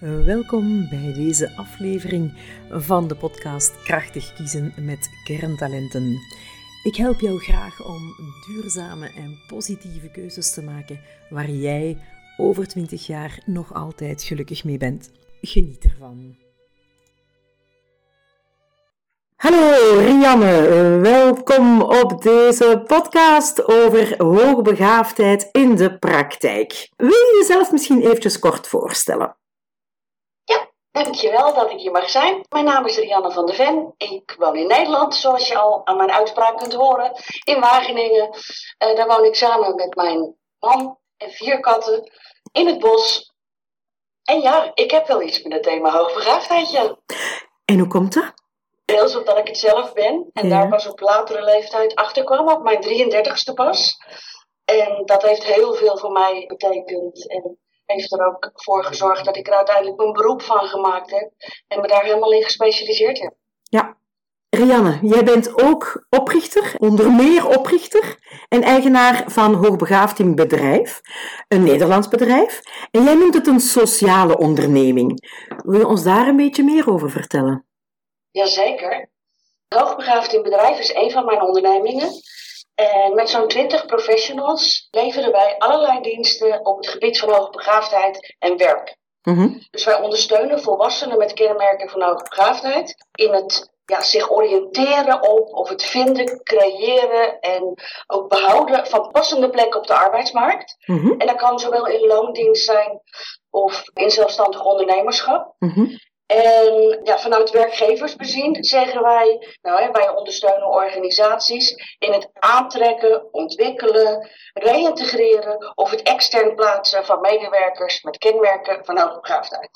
Welkom bij deze aflevering van de podcast Krachtig kiezen met kerntalenten. Ik help jou graag om duurzame en positieve keuzes te maken waar jij over 20 jaar nog altijd gelukkig mee bent. Geniet ervan. Hallo Rianne, welkom op deze podcast over hoogbegaafdheid in de praktijk. Wil je jezelf misschien eventjes kort voorstellen? Dankjewel dat ik hier mag zijn. Mijn naam is Rianne van der Ven. Ik woon in Nederland, zoals je al aan mijn uitspraak kunt horen, in Wageningen. Uh, daar woon ik samen met mijn man en vier katten in het bos. En ja, ik heb wel iets met het thema hoogbegaafdheid, ja. En hoe komt dat? Deels omdat ik het zelf ben en daar pas op latere leeftijd achter kwam, op mijn 33ste pas. En dat heeft heel veel voor mij betekend. En heeft er ook voor gezorgd dat ik er uiteindelijk mijn beroep van gemaakt heb en me daar helemaal in gespecialiseerd heb. Ja. Rianne, jij bent ook oprichter, onder meer oprichter en eigenaar van Hoogbegaafd in Bedrijf, een Nederlands bedrijf. En jij noemt het een sociale onderneming. Wil je ons daar een beetje meer over vertellen? Jazeker. Hoogbegaafd in Bedrijf is een van mijn ondernemingen. En met zo'n 20 professionals leveren wij allerlei diensten op het gebied van hoogbegaafdheid en werk. Mhm. Dus wij ondersteunen volwassenen met kenmerken van hoogbegaafdheid in het ja, zich oriënteren op of het vinden, creëren en ook behouden van passende plekken op de arbeidsmarkt. Mhm. En dat kan zowel in loondienst zijn of in zelfstandig ondernemerschap. Mm en ja, vanuit werkgevers bezien zeggen wij, nou, wij ondersteunen organisaties in het aantrekken, ontwikkelen, reïntegreren of het extern plaatsen van medewerkers met kenmerken van hoogbegaafdheid.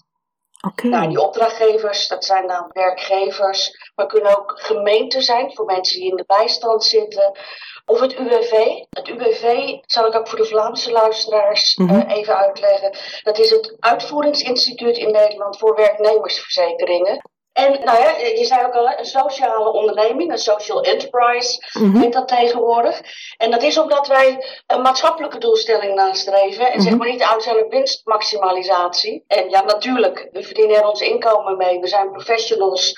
Okay. Nou, die opdrachtgevers, dat zijn dan werkgevers, maar kunnen ook gemeenten zijn voor mensen die in de bijstand zitten. Of het UWV. Het UWV zal ik ook voor de Vlaamse luisteraars mm even uitleggen. Dat is het Uitvoeringsinstituut in Nederland voor werknemersverzekeringen. En nou ja, je zei ook al, een sociale onderneming, een social enterprise mm heet dat tegenwoordig. En dat is omdat wij een maatschappelijke doelstelling nastreven en mm zeg maar niet uitzendelijk winstmaximalisatie. En ja, natuurlijk, we verdienen er ons inkomen mee, we zijn professionals.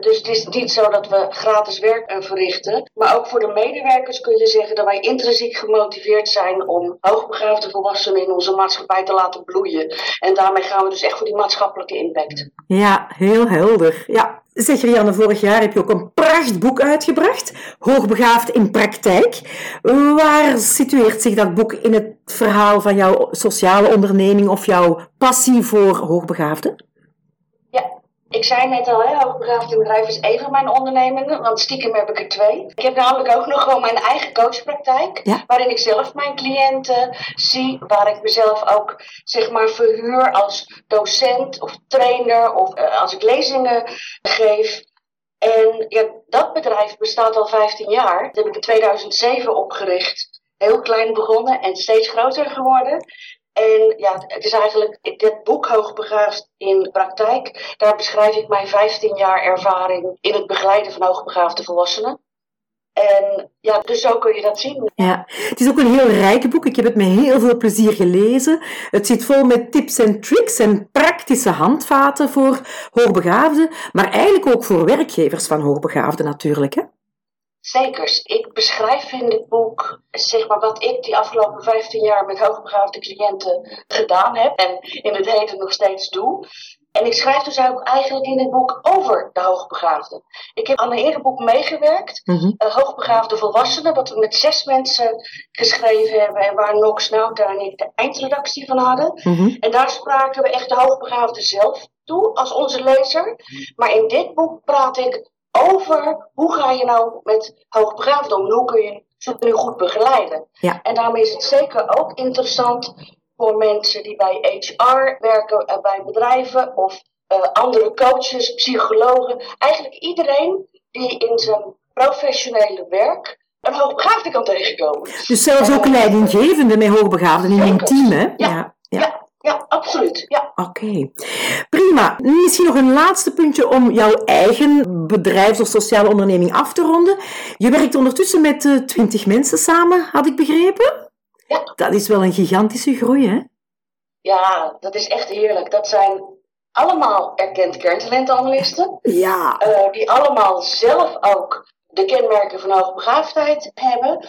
Dus het is niet zo dat we gratis werk eh, verrichten. Maar ook voor de medewerkers kun je zeggen dat wij intrinsiek gemotiveerd zijn om hoogbegaafde volwassenen in onze maatschappij te laten bloeien. En daarmee gaan we dus echt voor die maatschappelijke impact. Ja, heel helder. Ja, zeg Rianne, vorig jaar heb je ook een prachtboek uitgebracht, Hoogbegaafd in praktijk. Waar situeert zich dat boek in het verhaal van jouw sociale onderneming of jouw passie voor hoogbegaafden? Ik zei net al, hè, hoogbegaafd bedrijf is een van mijn ondernemingen, want stiekem heb ik er twee. Ik heb namelijk ook nog gewoon mijn eigen coachpraktijk, waarin ik zelf mijn cliënten zie, waar ik mezelf ook zeg maar verhuur als docent of trainer of uh, als ik lezingen geef. En ja, dat bedrijf bestaat al 15 jaar. Dat heb ik in 2007 opgericht. Heel klein begonnen en steeds groter geworden. En ja, het is eigenlijk dit boek Hoogbegaafd in praktijk. Daar beschrijf ik mijn 15 jaar ervaring in het begeleiden van hoogbegaafde volwassenen. En ja, dus zo kun je dat zien. Ja, het is ook een heel rijk boek. Ik heb het met heel veel plezier gelezen. Het zit vol met tips en tricks en praktische handvaten voor hoogbegaafden, maar eigenlijk ook voor werkgevers van hoogbegaafden natuurlijk. Hè? Zekers. Ik beschrijf in dit boek zeg maar, wat ik die afgelopen 15 jaar met hoogbegaafde cliënten gedaan heb en in het heden nog steeds doe. En ik schrijf dus ook eigenlijk in het boek over de hoogbegaafden. Ik heb aan een eerder boek meegewerkt, mm Hoogbegaafde Volwassenen, wat we met zes mensen geschreven hebben en waar Nox Nauta en ik de eindredactie van hadden. Mhm. En daar spraken we echt de hoogbegaafden zelf toe als onze lezer. Maar in dit boek praat ik over hoe ga je nou met hoogbegaafden om? Hoe kun je ze nu goed begeleiden? Ja. En daarmee is het zeker ook interessant voor mensen die bij HR werken, uh, bij bedrijven of uh, andere coaches, psychologen. Eigenlijk iedereen die in zijn professionele werk een hoogbegaafde kan tegenkomen. Dus zelfs ook leidinggevende met hoogbegaafden in een team, hè? ja. ja. Ja, absoluut. Ja. Oké, prima. Misschien nog een laatste puntje om jouw eigen bedrijf of sociale onderneming af te ronden. Je werkt ondertussen met uh, eh, 20 mensen samen, had ik begrepen? Ja. Dat is wel een gigantische groei, hè? Ja, dat is echt heerlijk. Dat zijn allemaal erkend kerntalentanalisten. Ja. Uh, die allemaal zelf ook de kenmerken van hoogbegaafdheid hebben.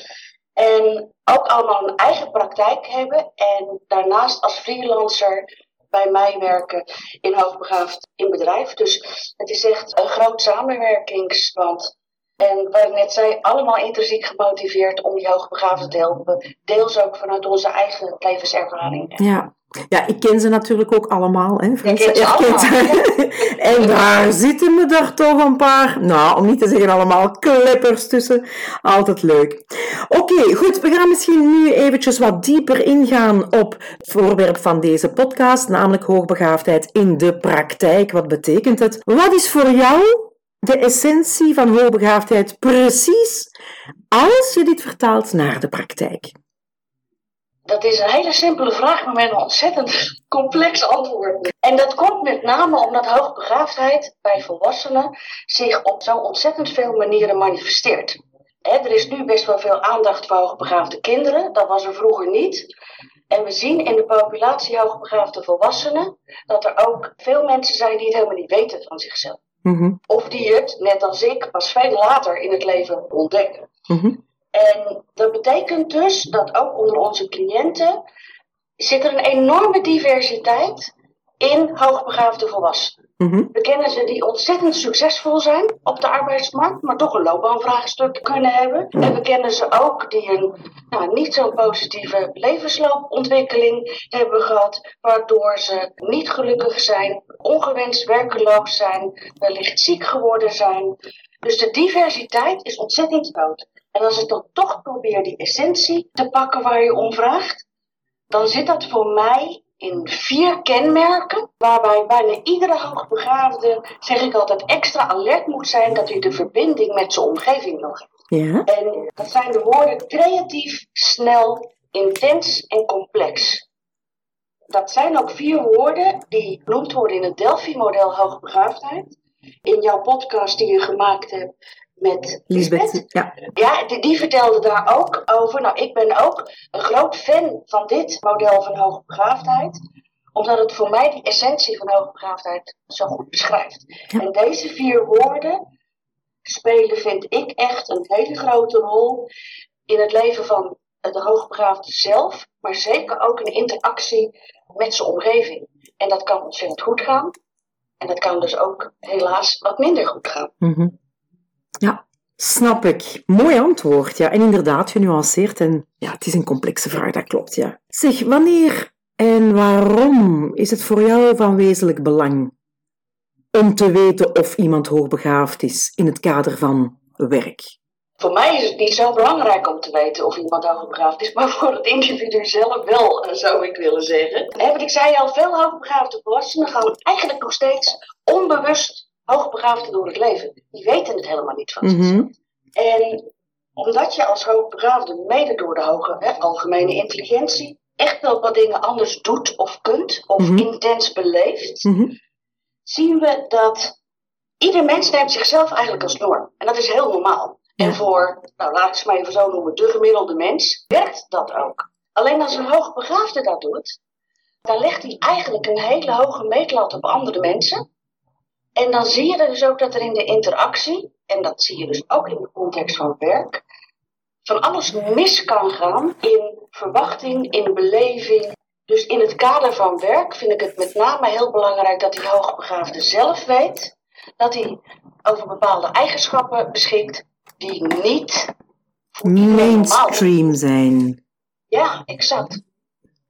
En ook allemaal een eigen praktijk hebben. En daarnaast als freelancer bij mij werken in hoogbegaafd in bedrijf. Dus het is echt een groot samenwerkingsband. En wat ik net zei, allemaal intrinsiek gemotiveerd om die hoogbegaafden te helpen. Deels ook vanuit onze eigen levenservaring. Ja, ja, ik ken ze natuurlijk ook allemaal. Hè, Frans. Ze allemaal. en daar zitten me er toch een paar, nou, om niet te zeggen allemaal, kleppers tussen. Altijd leuk. Oké, goed. We gaan misschien nu eventjes wat dieper ingaan op het voorwerp van deze podcast, namelijk hoogbegaafdheid in de praktijk. Wat betekent het? Wat is voor jou de essentie van hoogbegaafdheid precies als je dit vertaalt naar de praktijk? Dat is een hele simpele vraag, maar met een ontzettend complex antwoord. En dat komt met name omdat hoogbegaafdheid bij volwassenen zich op zo ontzettend veel manieren manifesteert. er is nu best wel veel aandacht voor hoogbegaafde kinderen, dat was er vroeger niet. En we zien in de populatie hoogbegaafde volwassenen dat er ook veel mensen zijn die het helemaal niet weten van zichzelf. Mhm. Of die het, net als ik, pas veel later in het leven ontdekken. Mhm. En dat betekent dus dat ook onder onze cliënten zit er een enorme diversiteit in hoogbegaafde volwassenen. Mhm. We kennen ze die ontzettend succesvol zijn op de arbeidsmarkt, maar toch een loopbaanvraagstuk kunnen hebben. En we kennen ze ook die een nou, niet zo positieve levensloopontwikkeling hebben gehad, waardoor ze niet gelukkig zijn, ongewenst werkeloos zijn, wellicht ziek geworden zijn. Dus de diversiteit is ontzettend groot. En als ik dan toch probeer die essentie te pakken waar je om vraagt, dan zit dat voor mij in vier kenmerken, waarbij bijna iedere hoogbegaafde, zeg ik altijd, extra alert moet zijn dat hij de verbinding met zijn omgeving nog heeft. Ja. En dat zijn de woorden creatief, snel, intens en complex. Dat zijn ook vier woorden die genoemd worden in het Delphi-model hoogbegaafdheid. In jouw podcast die je gemaakt hebt met Lisbeth. Ja, ja die, die, vertelde daar ook over. Nou, ik ben ook een groot fan van dit model van hoogbegaafdheid. Omdat het voor mij die essentie van hoogbegaafdheid zo goed beschrijft. En deze vier woorden spelen, vind ik, echt een hele grote rol in het leven van de hoogbegaafde zelf. Maar zeker ook in interactie met zijn omgeving. En dat kan ontzettend goed gaan. En dat kan dus ook helaas wat minder goed gaan. Mhm. Ja, snap ik. Mooi antwoord. Ja, en inderdaad genuanceerd. En ja, het is een complexe vraag, dat klopt. Ja. Zeg, wanneer en waarom is het voor jou van wezenlijk belang om te weten of iemand hoogbegaafd is in het kader van werk? Voor mij is het niet zo belangrijk om te weten of iemand hoogbegaafd is, maar voor het individu zelf wel, eh, zou ik willen zeggen. En ik zei al, veel hoogbegaafde volwassenen gaan eigenlijk nog steeds onbewust hoogbegaafden door het leven. Die weten het helemaal niet van zichzelf. Mhm. En omdat je als hoogbegaafde, mede door de hoge hè, algemene intelligentie, echt wel wat dingen anders doet of kunt, of Mhm. intens beleeft, Mhm. zien we dat ieder mens neemt zichzelf eigenlijk als norm. En dat is heel normaal. Ja. En voor, nou laat ik het maar even zo noemen, de gemiddelde mens, werkt dat ook. Alleen als een hoogbegaafde dat doet, dan legt hij eigenlijk een hele hoge meetlat op andere mensen. En dan zie je dus ook dat er in de interactie, en dat zie je dus ook in de context van werk, van alles mis kan gaan in verwachting, in beleving. Dus in het kader van werk vind ik het met name heel belangrijk dat die hoogbegaafde zelf weet dat hij over bepaalde eigenschappen beschikt die niet. Mainstream zijn. Ja, exact.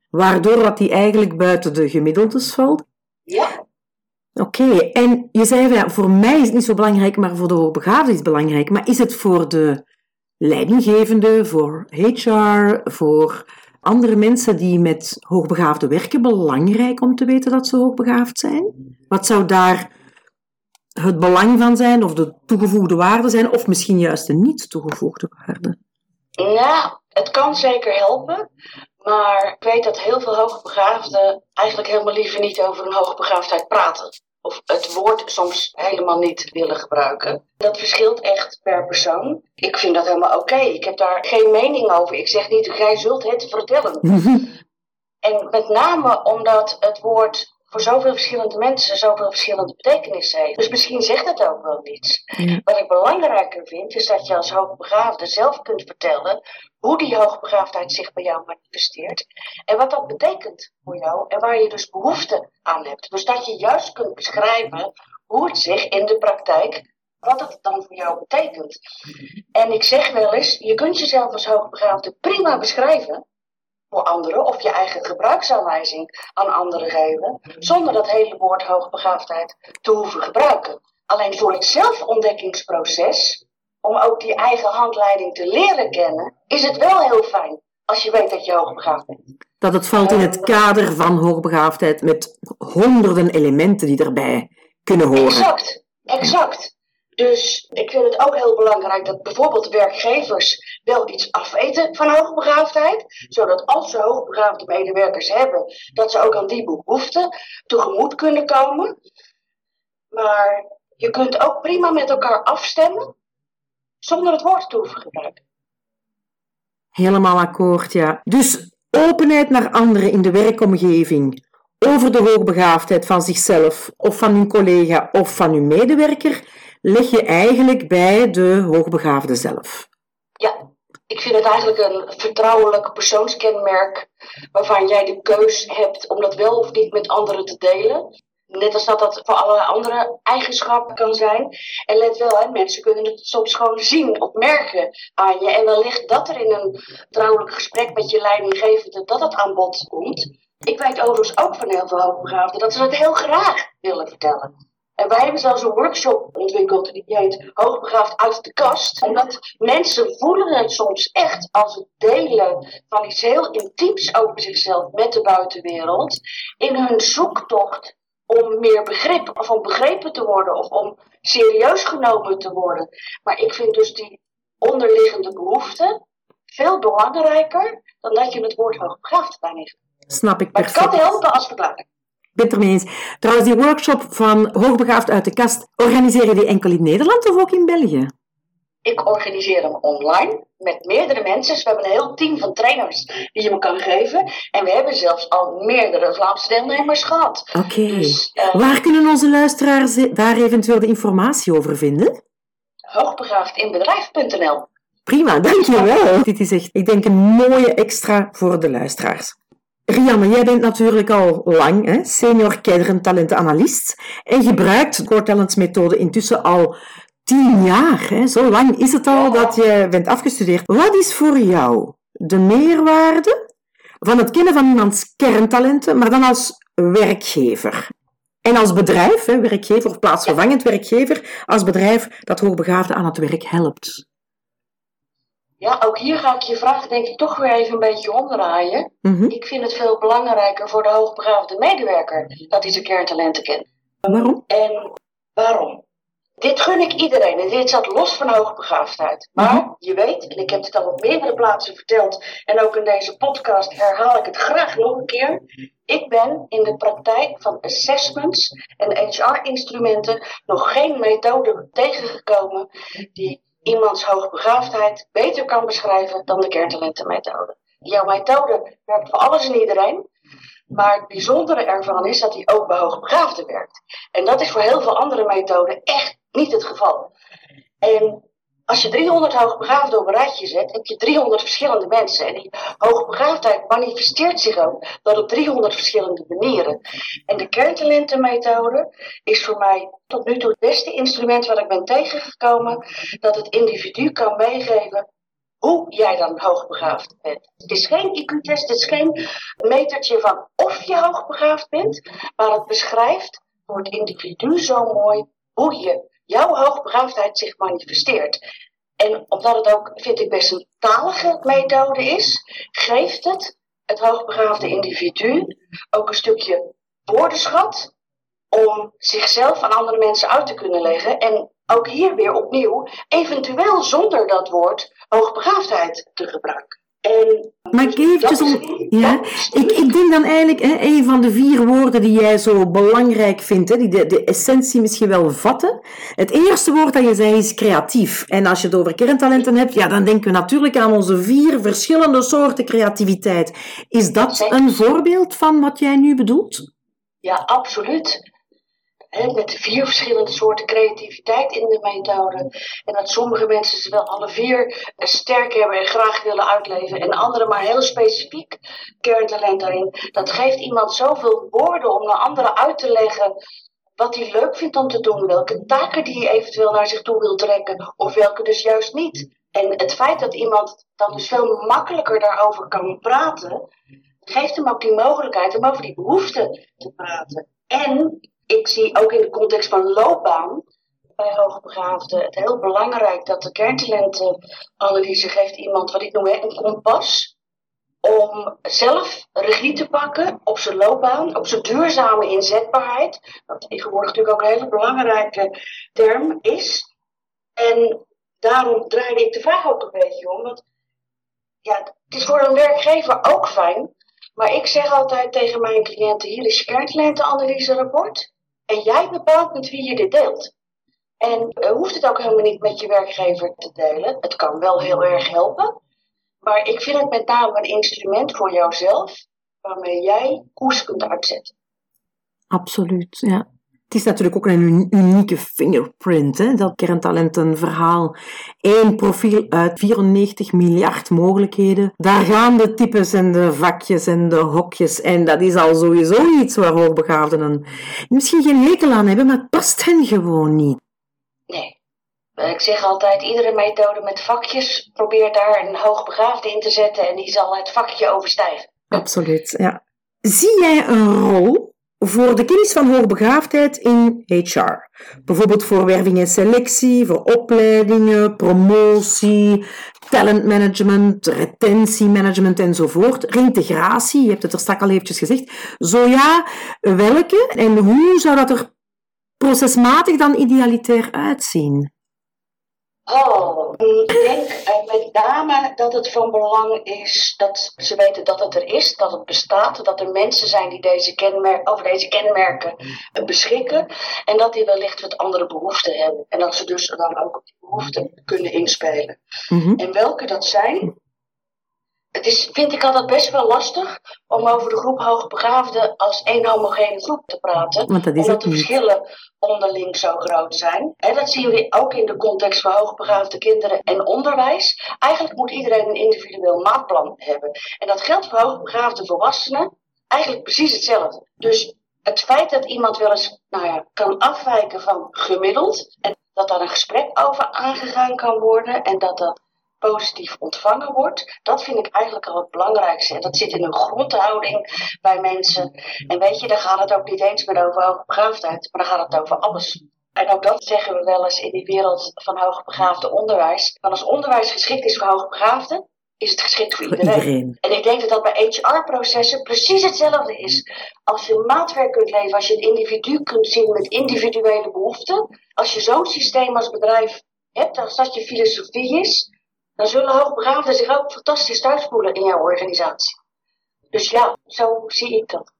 Waardoor dat die eigenlijk buiten de gemiddeldes valt. Ja, Oké, en je zei ja, voor mij is het niet zo belangrijk, maar voor de hoogbegaafden is het belangrijk. Maar is het voor de leidinggevende, voor HR, voor andere mensen die met hoogbegaafden werken belangrijk om te weten dat ze hoogbegaafd zijn? Wat zou daar het belang van zijn, of de toegevoegde waarde zijn, of misschien juist de niet toegevoegde waarde? nou, het kan zeker helpen. Maar ik weet dat heel veel hoogbegaafden eigenlijk helemaal liever niet over hun hoogbegaafdheid praten. Of het woord soms helemaal niet willen gebruiken. Dat verschilt echt per persoon. Ik vind dat helemaal oké. Ik heb daar geen mening over. Ik zeg niet, jij zult het vertellen. En met name omdat het woord voor zoveel verschillende mensen zoveel verschillende betekenissen heeft. Dus misschien zegt het ook wel iets. Wat ik belangrijker vind, is dat je als hoogbegaafde zelf kunt vertellen hoe die hoogbegaafdheid zich bij jou manifesteert en wat dat betekent voor jou en waar je dus behoefte aan hebt. Dus dat je juist kunt beschrijven hoe het zich in de praktijk wat het dan voor jou betekent. En ik zeg wel eens, je kunt jezelf als hoogbegaafde prima beschrijven voor anderen of je eigen gebruiksaanwijzing aan anderen geven, zonder dat hele woord hoogbegaafdheid te hoeven gebruiken. Alleen voor het zelfontdekkingsproces, om ook die eigen handleiding te leren kennen, is het wel heel fijn als je weet dat je hoogbegaafd bent. Dat het valt in het kader van hoogbegaafdheid met honderden elementen die erbij kunnen horen. Exact, exact. Dus ik vind het ook heel belangrijk dat bijvoorbeeld werkgevers wel iets afweten van hoogbegaafdheid. Zodat als ze hoogbegaafde medewerkers hebben, dat ze ook aan die behoeften tegemoet kunnen komen. Maar je kunt ook prima met elkaar afstemmen zonder het woord te hoeven gebruiken. Helemaal akkoord, ja. Dus openheid naar anderen in de werkomgeving over de hoogbegaafdheid van zichzelf of van hun collega of van hun medewerker leg je eigenlijk bij de hoogbegaafde zelf. Ja, ik vind het eigenlijk een vertrouwelijk persoonskenmerk waarvan jij de keus hebt om dat wel of niet met anderen te delen. Net als dat dat voor allerlei andere eigenschappen kan zijn. En let wel, hè, mensen kunnen het soms gewoon zien of merken aan je. En wellicht dat er in een vertrouwelijk gesprek met je leidinggevende dat het aan bod komt. Ik weet overigens ook van heel veel hoogbegaafden dat ze het heel graag willen vertellen. En wij hebben zelfs een workshop ontwikkeld die heet Hoogbegaafd uit de kast. Omdat mensen voelen het soms echt als het delen van iets heel intiems over zichzelf met de buitenwereld. In hun zoektocht om meer begrip of om begrepen te worden of om serieus genomen te worden. Maar ik vind dus die onderliggende behoefte veel belangrijker dan dat je het woord hoogbegaafd bij Snap ik perfect. Maar het kan helpen als verklaring ben het ermee eens. Trouwens, die workshop van Hoogbegaafd uit de kast, organiseer je die enkel in Nederland of ook in België? Ik organiseer hem online met meerdere mensen. Dus we hebben een heel team van trainers die je me kan geven. En we hebben zelfs al meerdere Vlaamse deelnemers gehad. Oké. Dus, eh, Waar kunnen onze luisteraars daar eventueel de informatie over vinden? Hoogbegaafdinbedrijf.nl Prima, dankjewel. Dit is echt, ik denk, een mooie extra voor de luisteraars. Rianne, jij bent natuurlijk al lang hè, senior talentenanalist en gebruikt Core Talents methode intussen al tien jaar. Hè. Zo lang is het al dat je bent afgestudeerd. Wat is voor jou de meerwaarde van het kennen van iemands kerntalenten, maar dan als werkgever? En als bedrijf, hè, werkgever of plaatsvervangend werkgever, als bedrijf dat hoogbegaafden aan het werk helpt? Ja, ook hier ga ik je vraag denk ik toch weer even een beetje omdraaien. Mhm. Ik vind het veel belangrijker voor de hoogbegaafde medewerker dat hij zijn kerntalenten kent. Waarom? En waarom? Dit gun ik iedereen en dit staat los van hoogbegaafdheid. Maar mhm. je weet, en ik heb het al op meerdere plaatsen verteld en ook in deze podcast herhaal ik het graag nog een keer. Ik ben in de praktijk van assessments en HR-instrumenten nog geen methode tegengekomen die iemands hoogbegaafdheid beter kan beschrijven dan de kerntalentenmethode. Jouw methode werkt voor alles en iedereen, maar het bijzondere ervan is dat hij ook bij hoogbegaafden werkt. En dat is voor heel veel andere methoden echt niet het geval. En als je 300 hoogbegaafden op een rijtje zet, heb je 300 verschillende mensen. En die hoogbegaafdheid manifesteert zich ook dat op 300 verschillende manieren. En de kerntalentenmethode is voor mij tot nu toe het beste instrument wat ik ben tegengekomen. Dat het individu kan meegeven hoe jij dan hoogbegaafd bent. Het is geen IQ-test, het is geen metertje van of je hoogbegaafd bent, maar het beschrijft voor het individu zo mooi hoe je jouw hoogbegaafdheid zich manifesteert. En omdat het ook, vind ik, best een talige methode is, geeft het het hoogbegaafde individu ook een stukje woordenschat om zichzelf aan andere mensen uit te kunnen leggen. En ook hier weer opnieuw, eventueel zonder dat woord hoogbegaafdheid te gebruiken. En maar ik eventjes om... Ja, ik, ik denk dan eigenlijk, hè, een van de vier woorden die jij zo belangrijk vindt, hè, die de, de essentie misschien wel vatten. Het eerste woord dat je zei is creatief. En als je het over kerntalenten hebt, ja, dan denken we natuurlijk aan onze vier verschillende soorten creativiteit. Is dat een voorbeeld van wat jij nu bedoelt? Ja, absoluut. Met vier verschillende soorten creativiteit in de methode. En dat sommige mensen ze wel alle vier sterk hebben en graag willen uitleven. En anderen maar heel specifiek kerntalent daarin. Dat geeft iemand zoveel woorden om naar anderen uit te leggen wat hij leuk vindt om te doen. Welke taken die hij eventueel naar zich toe wil trekken. Of welke dus juist niet. En het feit dat iemand dan dus veel makkelijker daarover kan praten, geeft hem ook die mogelijkheid om over die behoeften te praten. En ik zie ook in de context van loopbaan bij hoogbegaafden het heel belangrijk dat de kerntalentenanalyse geeft iemand wat ik noem een kompas om zelf regie te pakken op zijn loopbaan, op zijn duurzame inzetbaarheid, wat tegenwoordig natuurlijk ook een hele belangrijke term is. En daarom draaide ik de vraag ook een beetje om, want ja, het is voor een werkgever ook fijn, maar ik zeg altijd tegen mijn cliënten, hier is je kerntalentenanalyse rapport en jij bepaalt met wie je dit deelt. En uh, hoeft het ook helemaal niet met je werkgever te delen. Het kan wel heel erg helpen. Maar ik vind het met name een instrument voor jouzelf waarmee jij koers kunt uitzetten. Absoluut, ja. Het is natuurlijk ook een unieke fingerprint, hè? dat kerntalentenverhaal. Eén profiel uit 94 miljard mogelijkheden. Daar gaan de types en de vakjes en de hokjes. En dat is al sowieso iets waar hoogbegaafden misschien geen hekel aan hebben, maar het past hen gewoon niet. Nee. Ik zeg altijd, iedere methode met vakjes probeert daar een hoogbegaafde in te zetten en die zal het vakje overstijgen. Absoluut, ja. Zie jij een rol voor de kennis van hoogbegaafdheid in HR. Bijvoorbeeld voor werving en selectie, voor opleidingen, promotie, talentmanagement, retentiemanagement enzovoort. Reintegratie, je hebt het er straks al eventjes gezegd. Zo ja, welke en hoe zou dat er procesmatig dan idealitair uitzien? Oh, ik denk uh, met name dat het van belang is dat ze weten dat het er is, dat het bestaat, dat er mensen zijn die deze kenmerken, over deze kenmerken uh, beschikken en dat die wellicht wat andere behoeften hebben. En dat ze dus dan ook op die behoeften kunnen inspelen. Mhm. En welke dat zijn, het is, vind ik altijd best wel lastig om over de groep hoogbegaafden als één homogene groep te praten. Want dat is omdat de verschillen onderling zo groot zijn. En dat zien we ook in de context van hoogbegaafde kinderen en onderwijs. Eigenlijk moet iedereen een individueel maatplan hebben. En dat geldt voor hoogbegaafde volwassenen eigenlijk precies hetzelfde. Dus het feit dat iemand wel eens nou ja, kan afwijken van gemiddeld en dat daar een gesprek over aangegaan kan worden en dat dat positief ontvangen wordt. Dat vind ik eigenlijk al het belangrijkste. En dat zit in een grondhouding bij mensen. En weet je, dan gaat het ook niet eens meer over hoogbegaafdheid, maar dan gaat het over alles. En ook dat zeggen we wel eens in die wereld van hoogbegaafde onderwijs. Want als onderwijs geschikt is voor hoogbegaafden, is het geschikt voor iedereen. En ik denk dat dat bij HR-processen precies hetzelfde is. Als je maatwerk kunt leveren, als je het individu kunt zien met individuele behoeften, als je zo'n systeem als bedrijf hebt, als dat je filosofie is, dan zullen hoogbegaafden zich ook fantastisch thuis voelen in jouw organisatie. Dus ja, zo zie ik dat.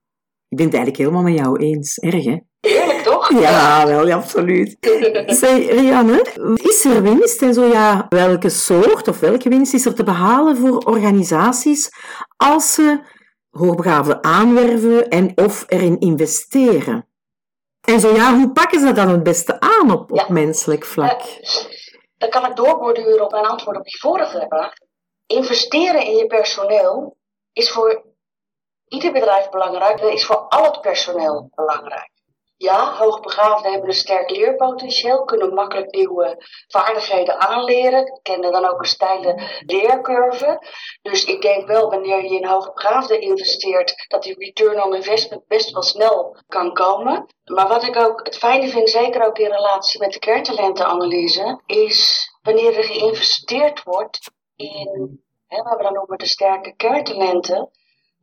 Ik ben het eigenlijk helemaal met jou eens. Erg, hè? Eerlijk, toch? Ja, wel, ja, absoluut. Zeg, Rianne, is er winst? En zo ja, welke soort of welke winst is er te behalen voor organisaties als ze hoogbegaafden aanwerven en of erin investeren? En zo ja, hoe pakken ze dat dan het beste aan op, op menselijk vlak? Dan kan ik doorborduren op mijn antwoord op je vorige vraag. Investeren in je personeel is voor ieder bedrijf belangrijk is voor al het personeel belangrijk. Ja, hoogbegaafden hebben een sterk leerpotentieel, kunnen makkelijk nieuwe vaardigheden aanleren, kennen dan ook een steile leercurve. Dus ik denk wel, wanneer je in hoogbegaafden investeert, dat die return on investment best wel snel kan komen. Maar wat ik ook het fijne vind, zeker ook in relatie met de kerntalentenanalyse, is wanneer er geïnvesteerd wordt in, hè, we dan noemen de sterke kerntalenten,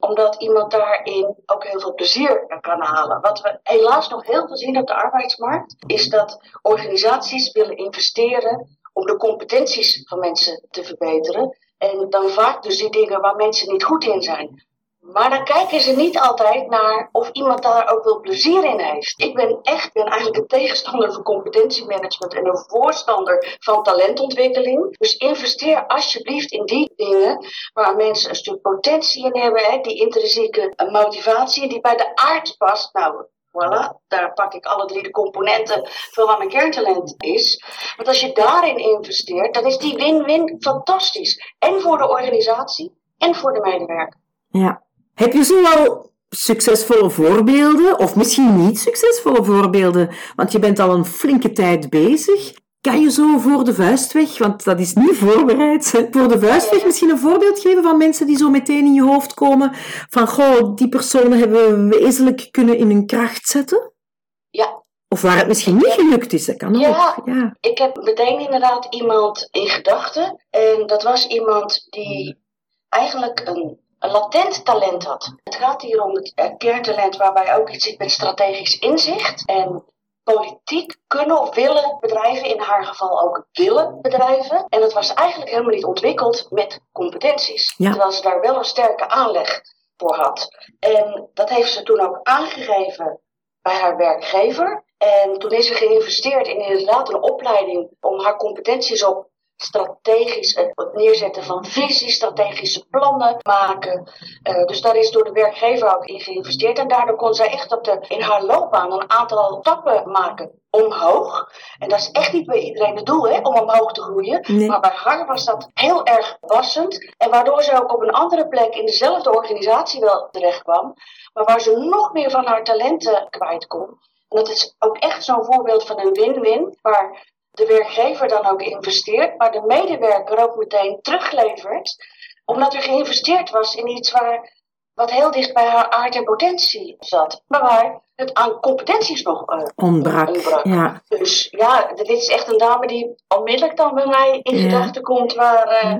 omdat iemand daarin ook heel veel plezier kan halen. Wat we helaas nog heel veel zien op de arbeidsmarkt, is dat organisaties willen investeren om de competenties van mensen te verbeteren. En dan vaak dus die dingen waar mensen niet goed in zijn. Maar dan kijken ze niet altijd naar of iemand daar ook wel plezier in heeft. Ik ben echt ben eigenlijk een tegenstander van competentiemanagement en een voorstander van talentontwikkeling. Dus investeer alsjeblieft in die dingen waar mensen een stuk potentie in hebben, hè, die intrinsieke motivatie die bij de aard past. Nou, Voilà, daar pak ik alle drie de componenten van wat mijn kerntalent is. Want als je daarin investeert, dan is die win-win fantastisch. En voor de organisatie en voor de medewerker. Ja. Heb je zo wel succesvolle voorbeelden, of misschien niet succesvolle voorbeelden? Want je bent al een flinke tijd bezig. Kan je zo voor de vuist weg, want dat is niet voorbereid, voor de vuist weg misschien een voorbeeld geven van mensen die zo meteen in je hoofd komen van, goh, die personen hebben we wezenlijk kunnen in hun kracht zetten? Ja. Of waar het misschien niet gelukt is, dat kan Ja. ook. Ja. Ik heb meteen inderdaad iemand in gedachten. En dat was iemand die eigenlijk een, een latent talent had. Het gaat hier om het eh, kerntalent waarbij ook iets zit met strategisch inzicht. En politiek kunnen of willen bedrijven, in haar geval ook willen bedrijven. En het was eigenlijk helemaal niet ontwikkeld met competenties. Ja. Terwijl ze daar wel een sterke aanleg voor had. En dat heeft ze toen ook aangegeven bij haar werkgever. En toen is ze geïnvesteerd in inderdaad een opleiding om haar competenties op strategisch het neerzetten van visies, strategische plannen maken. Eh, dus daar is door de werkgever ook in geïnvesteerd. En daardoor kon zij echt op de, in haar loopbaan een aantal stappen maken omhoog. En dat is echt niet bij iedereen het doel, hè, om omhoog te groeien. Nee. Maar bij haar was dat heel erg passend. En waardoor ze ook op een andere plek in dezelfde organisatie wel terecht kwam. Maar waar ze nog meer van haar talenten kwijt kon. En dat is ook echt zo'n voorbeeld van een win-win. Waar de werkgever dan ook investeert, maar de medewerker ook meteen teruglevert. Omdat er geïnvesteerd was in iets waar, wat heel dicht bij haar aard en potentie zat. Maar waar het aan competenties nog eh, Ontbrak. ontbrak. Ja. Dus ja, dit is echt een dame die onmiddellijk dan bij mij in Ja. gedachten komt, waar eh,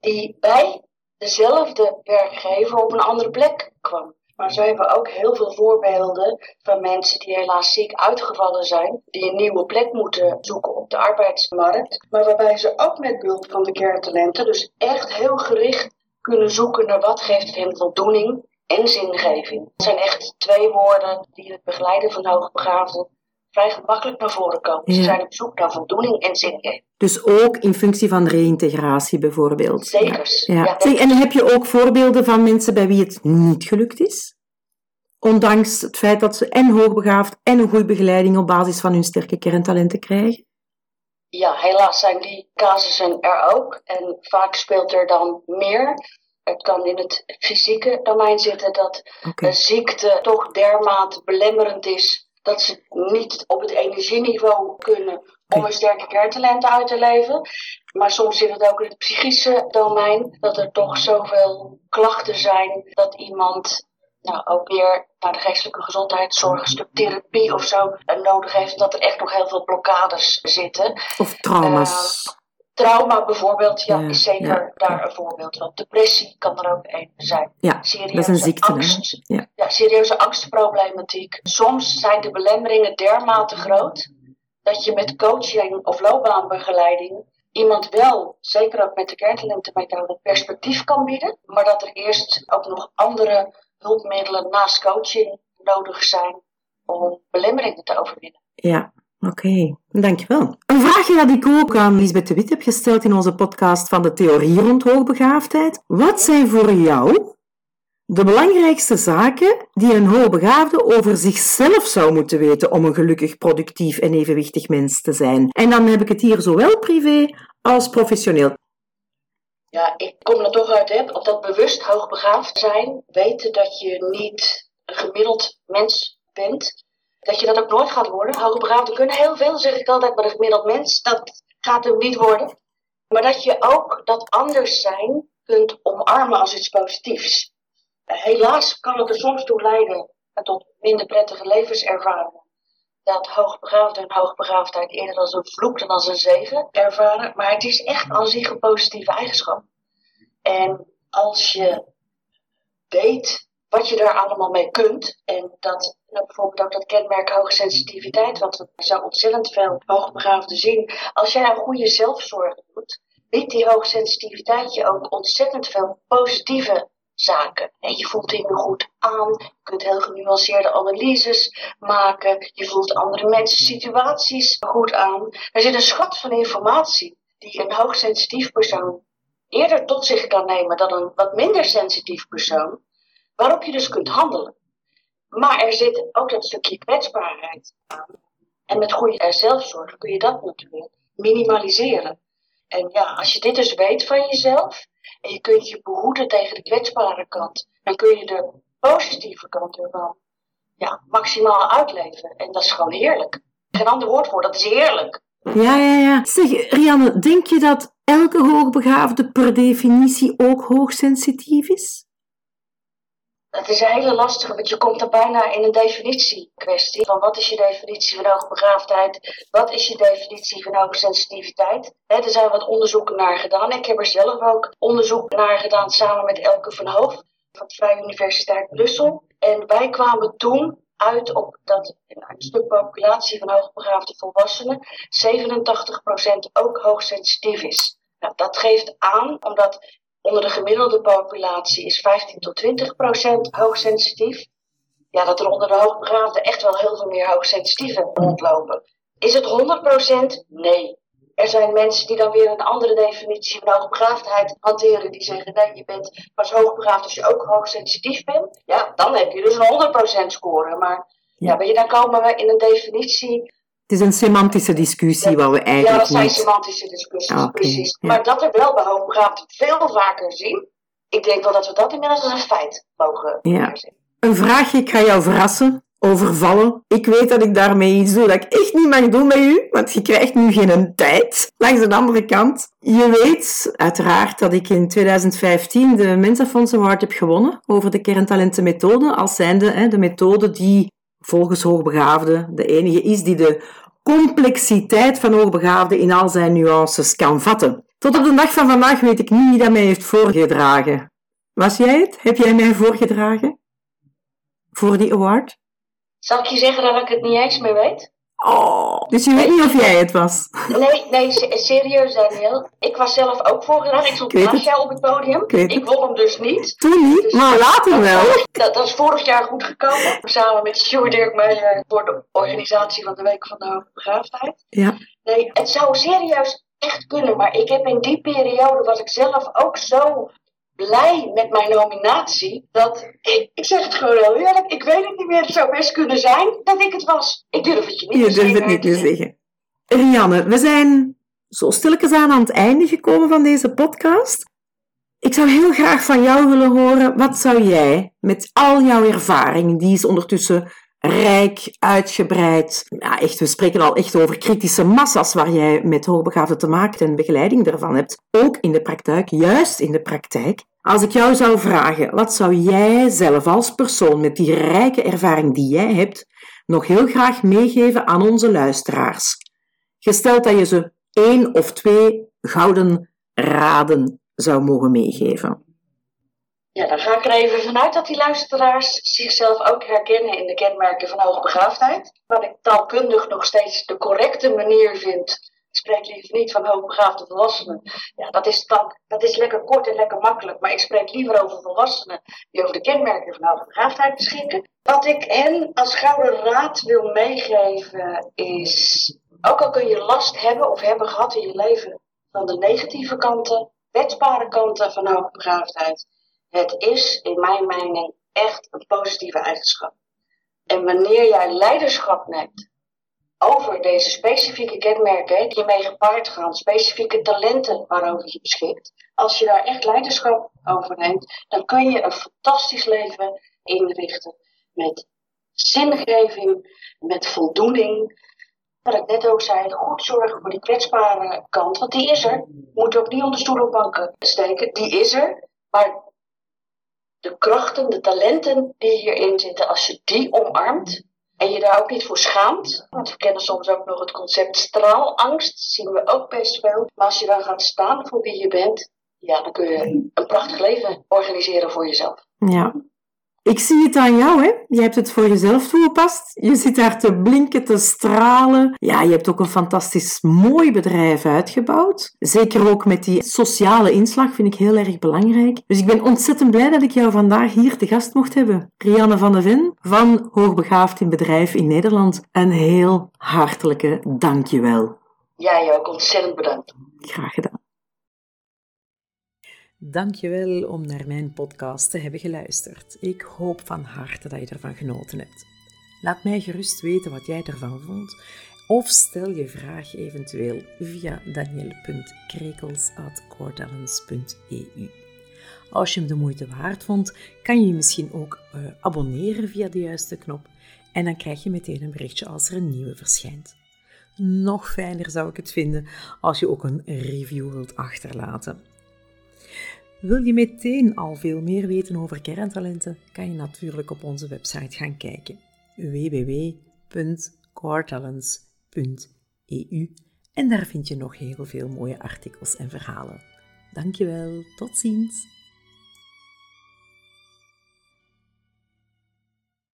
die bij dezelfde werkgever op een andere plek kwam. Maar zo hebben we ook heel veel voorbeelden van mensen die helaas ziek uitgevallen zijn, die een nieuwe plek moeten zoeken op de arbeidsmarkt. Maar waarbij ze ook met behulp van de kerntalenten dus echt heel gericht kunnen zoeken naar wat geeft hem voldoening en zingeving. Het zijn echt twee woorden die het begeleiden van hoogbegaafden vrij gemakkelijk naar voren komen. Ze zijn op zoek naar voldoening en zingeving. Dus ook in functie van reïntegratie bijvoorbeeld. Zekers. Ja. Ja. Zeg, en heb je ook voorbeelden van mensen bij wie het niet gelukt is? Ondanks het feit dat ze en hoogbegaafd en een goede begeleiding op basis van hun sterke kerntalenten krijgen? Ja, helaas zijn die casussen er ook. En vaak speelt er dan meer. Het kan in het fysieke domein zitten dat een ziekte toch dermate belemmerend is dat ze niet op het energieniveau kunnen om hun sterke kerntalenten uit te leven. Maar soms zit het ook in het psychische domein dat er toch zoveel klachten zijn dat iemand nou, ook weer naar de geestelijke gezondheidszorg, een stuk therapie of zo eh, nodig heeft. Dat er echt nog heel veel blokkades zitten. Of trauma's? Trauma bijvoorbeeld, ja, is zeker daar een voorbeeld van. Depressie kan er ook een zijn. ja, Serieuze dat is een ziekte. angst. Ja. Ja, serieuze angstproblematiek. Soms zijn de belemmeringen dermate groot dat je met coaching of loopbaanbegeleiding iemand wel, zeker ook met de kerntalentenmethode, perspectief kan bieden. Maar dat er eerst ook nog andere hulpmiddelen naast coaching nodig zijn om belemmeringen te overwinnen. Ja, oké. Dankjewel. Een vraagje dat ik ook aan Lisbeth de Wit heb gesteld in onze podcast van de theorie rond hoogbegaafdheid. Wat zijn voor jou de belangrijkste zaken die een hoogbegaafde over zichzelf zou moeten weten om een gelukkig, productief en evenwichtig mens te zijn? En dan heb ik het hier zowel privé als professioneel. Ja, ik kom er toch uit hè, op dat bewust hoogbegaafd zijn. Weten dat je niet een gemiddeld mens bent. Dat je dat ook nooit gaat worden. Hoogbegaafden kunnen heel veel, zeg ik altijd, maar een gemiddeld mens, dat gaat hem niet worden. Maar dat je ook dat anders zijn kunt omarmen als iets positiefs. Eh, Helaas kan het er soms toe leiden eh, tot minder prettige levenservaringen. Dat hoogbegaafden en hoogbegaafdheid eerder als een vloek dan als een zegen ervaren. Maar het is echt aan zich een positieve eigenschap. En als je weet wat je daar allemaal mee kunt. En dat nou, bijvoorbeeld ook dat kenmerk hoge sensitiviteit, wat we zo ontzettend veel hoogbegaafden zien. Als jij een goede zelfzorg doet, biedt die hoge sensitiviteit je ook ontzettend veel positieve zaken. En je voelt dingen goed aan, je kunt heel genuanceerde analyses maken, je voelt andere mensen situaties goed aan. Er zit een schat van informatie die een hoogsensitief persoon eerder tot zich kan nemen dan een wat minder sensitief persoon, waarop je dus kunt handelen. Maar er zit ook dat stukje kwetsbaarheid aan. En met goede zelfzorg kun je dat natuurlijk minimaliseren. En ja, als je dit dus weet van jezelf en je kunt je behoeden tegen de kwetsbare kant, dan kun je de positieve kant ervan ja, maximaal uitleven. En dat is gewoon heerlijk. Geen ander woord voor, dat is heerlijk. Ja, ja, ja. Zeg, Rianne, denk je dat elke hoogbegaafde per definitie ook hoogsensitief is? Het is een hele lastige, want je komt er bijna in een definitiekwestie. Van wat is je definitie van hoogbegaafdheid? Wat is je definitie van hoogsensitiviteit? Er zijn wat onderzoeken naar gedaan. Ik heb er zelf ook onderzoek naar gedaan samen met Elke van Hoof van de Vrije Universiteit Brussel. En wij kwamen toen uit op dat een stuk populatie van hoogbegaafde volwassenen 87% ook hoogsensitief is. Nou, dat geeft aan, omdat onder de gemiddelde populatie is 15 tot 20 procent hoogsensitief. Ja, dat er onder de hoogbegaafden echt wel heel veel meer hoogsensitieven rondlopen. Is het 100 procent? Nee. Er zijn mensen die dan weer een andere definitie van hoogbegaafdheid hanteren. Die zeggen, nee, je bent pas hoogbegaafd als je ook hoogsensitief bent. Ja, dan heb je dus een 100% score. Maar ja, weet je, dan komen we in een definitie het is een semantische discussie waar we eigenlijk Ja, dat zijn semantische discussies, ah, precies. Maar dat we wel bij veel vaker zien, ik denk wel dat we dat inmiddels als een feit mogen ja. zien. Een vraagje, ik ga jou verrassen, overvallen. Ik weet dat ik daarmee iets doe dat ik echt niet mag doen met u, want je krijgt nu geen tijd. Langs de andere kant, je weet uiteraard dat ik in 2015 de Mensafonds Award heb gewonnen over de kerntalentenmethode, als zijnde hè, de methode die volgens hoogbegaafden de enige is die de complexiteit van hoogbegaafden in al zijn nuances kan vatten. Tot op de dag van vandaag weet ik niet wie dat mij heeft voorgedragen. Was jij het? Heb jij mij voorgedragen? Voor die award? Zal ik je zeggen dat ik het niet eens meer weet? Oh, dus je weet niet of jij het was? Nee, nee, serieus Daniel. Ik was zelf ook voorgedaan. Ik stond naast jou op het podium. Ik, ik won hem dus niet. Toen niet, dus, maar later wel. Dat, dat, is vorig jaar goed gekomen. Samen met Sjoerd Dirk Meijer voor de organisatie van de Week van de Hoogbegaafdheid. Ja. Nee, het zou serieus echt kunnen. Maar ik heb in die periode was ik zelf ook zo blij met mijn nominatie. Dat ik, ik zeg het gewoon heel eerlijk, ik weet het niet meer. Het zou best kunnen zijn dat ik het was. Ik durf het je niet je te zeggen. Je durft het niet te zeggen. Rianne, we zijn zo stilletjes aan aan het einde gekomen van deze podcast. Ik zou heel graag van jou willen horen, wat zou jij met al jouw ervaring, die is ondertussen rijk, uitgebreid. Ja, echt, we spreken al echt over kritische massa's waar jij met hoogbegaafden te maken en begeleiding daarvan hebt. Ook in de praktijk, juist in de praktijk. Als ik jou zou vragen, wat zou jij zelf als persoon met die rijke ervaring die jij hebt, nog heel graag meegeven aan onze luisteraars? Gesteld dat je ze één of twee gouden raden zou mogen meegeven. Ja, dan ga ik er even vanuit dat die luisteraars zichzelf ook herkennen in de kenmerken van hoogbegaafdheid. Wat ik taalkundig nog steeds de correcte manier vind. Ik spreek liever niet van hoogbegaafde volwassenen. Ja, dat is, dan, dat is lekker kort en lekker makkelijk. Maar ik spreek liever over volwassenen die over de kenmerken van hoogbegaafdheid beschikken. Wat ik hen als gouden raad wil meegeven is... Ook al kun je last hebben of hebben gehad in je leven van de negatieve kanten, wetsbare kanten van hoogbegaafdheid het is, in mijn mening, echt een positieve eigenschap. En wanneer jij leiderschap neemt over deze specifieke kenmerken die mee gepaard gaan, specifieke talenten waarover je beschikt, als je daar echt leiderschap over neemt, dan kun je een fantastisch leven inrichten met zingeving, met voldoening. Wat ik net ook zei, goed zorgen voor die kwetsbare kant, want die is er. Moet ook niet onder stoel of banken steken, die is er. Maar de krachten, de talenten die hierin zitten, als je die omarmt en je daar ook niet voor schaamt, want we kennen soms ook nog het concept straalangst, zien we ook best veel. Maar als je dan gaat staan voor wie je bent, ja, dan kun je een prachtig leven organiseren voor jezelf. Ja, ik zie het aan jou, hè? Je hebt het voor jezelf toegepast. Je zit daar te blinken, te stralen. Ja, je hebt ook een fantastisch mooi bedrijf uitgebouwd. Zeker ook met die sociale inslag vind ik heel erg belangrijk. Dus ik ben ontzettend blij dat ik jou vandaag hier te gast mocht hebben. Rianne van de Ven van Hoogbegaafd in Bedrijf in Nederland. Een heel hartelijke dankjewel. Jij ook ontzettend bedankt. Graag gedaan. Dankjewel om naar mijn podcast te hebben geluisterd. Ik hoop van harte dat je ervan genoten hebt. Laat mij gerust weten wat jij ervan vond of stel je vraag eventueel via daniel.krekels.coretalents.eu. Als je hem de moeite waard vond, kan je je misschien ook uh, abonneren via de juiste knop en dan krijg je meteen een berichtje als er een nieuwe verschijnt. Nog fijner zou ik het vinden als je ook een review wilt achterlaten. Wil je meteen al veel meer weten over kerntalenten, kan je natuurlijk op onze website gaan kijken www.coretalents.eu en daar vind je nog heel veel mooie artikels en verhalen. Dankjewel, tot ziens!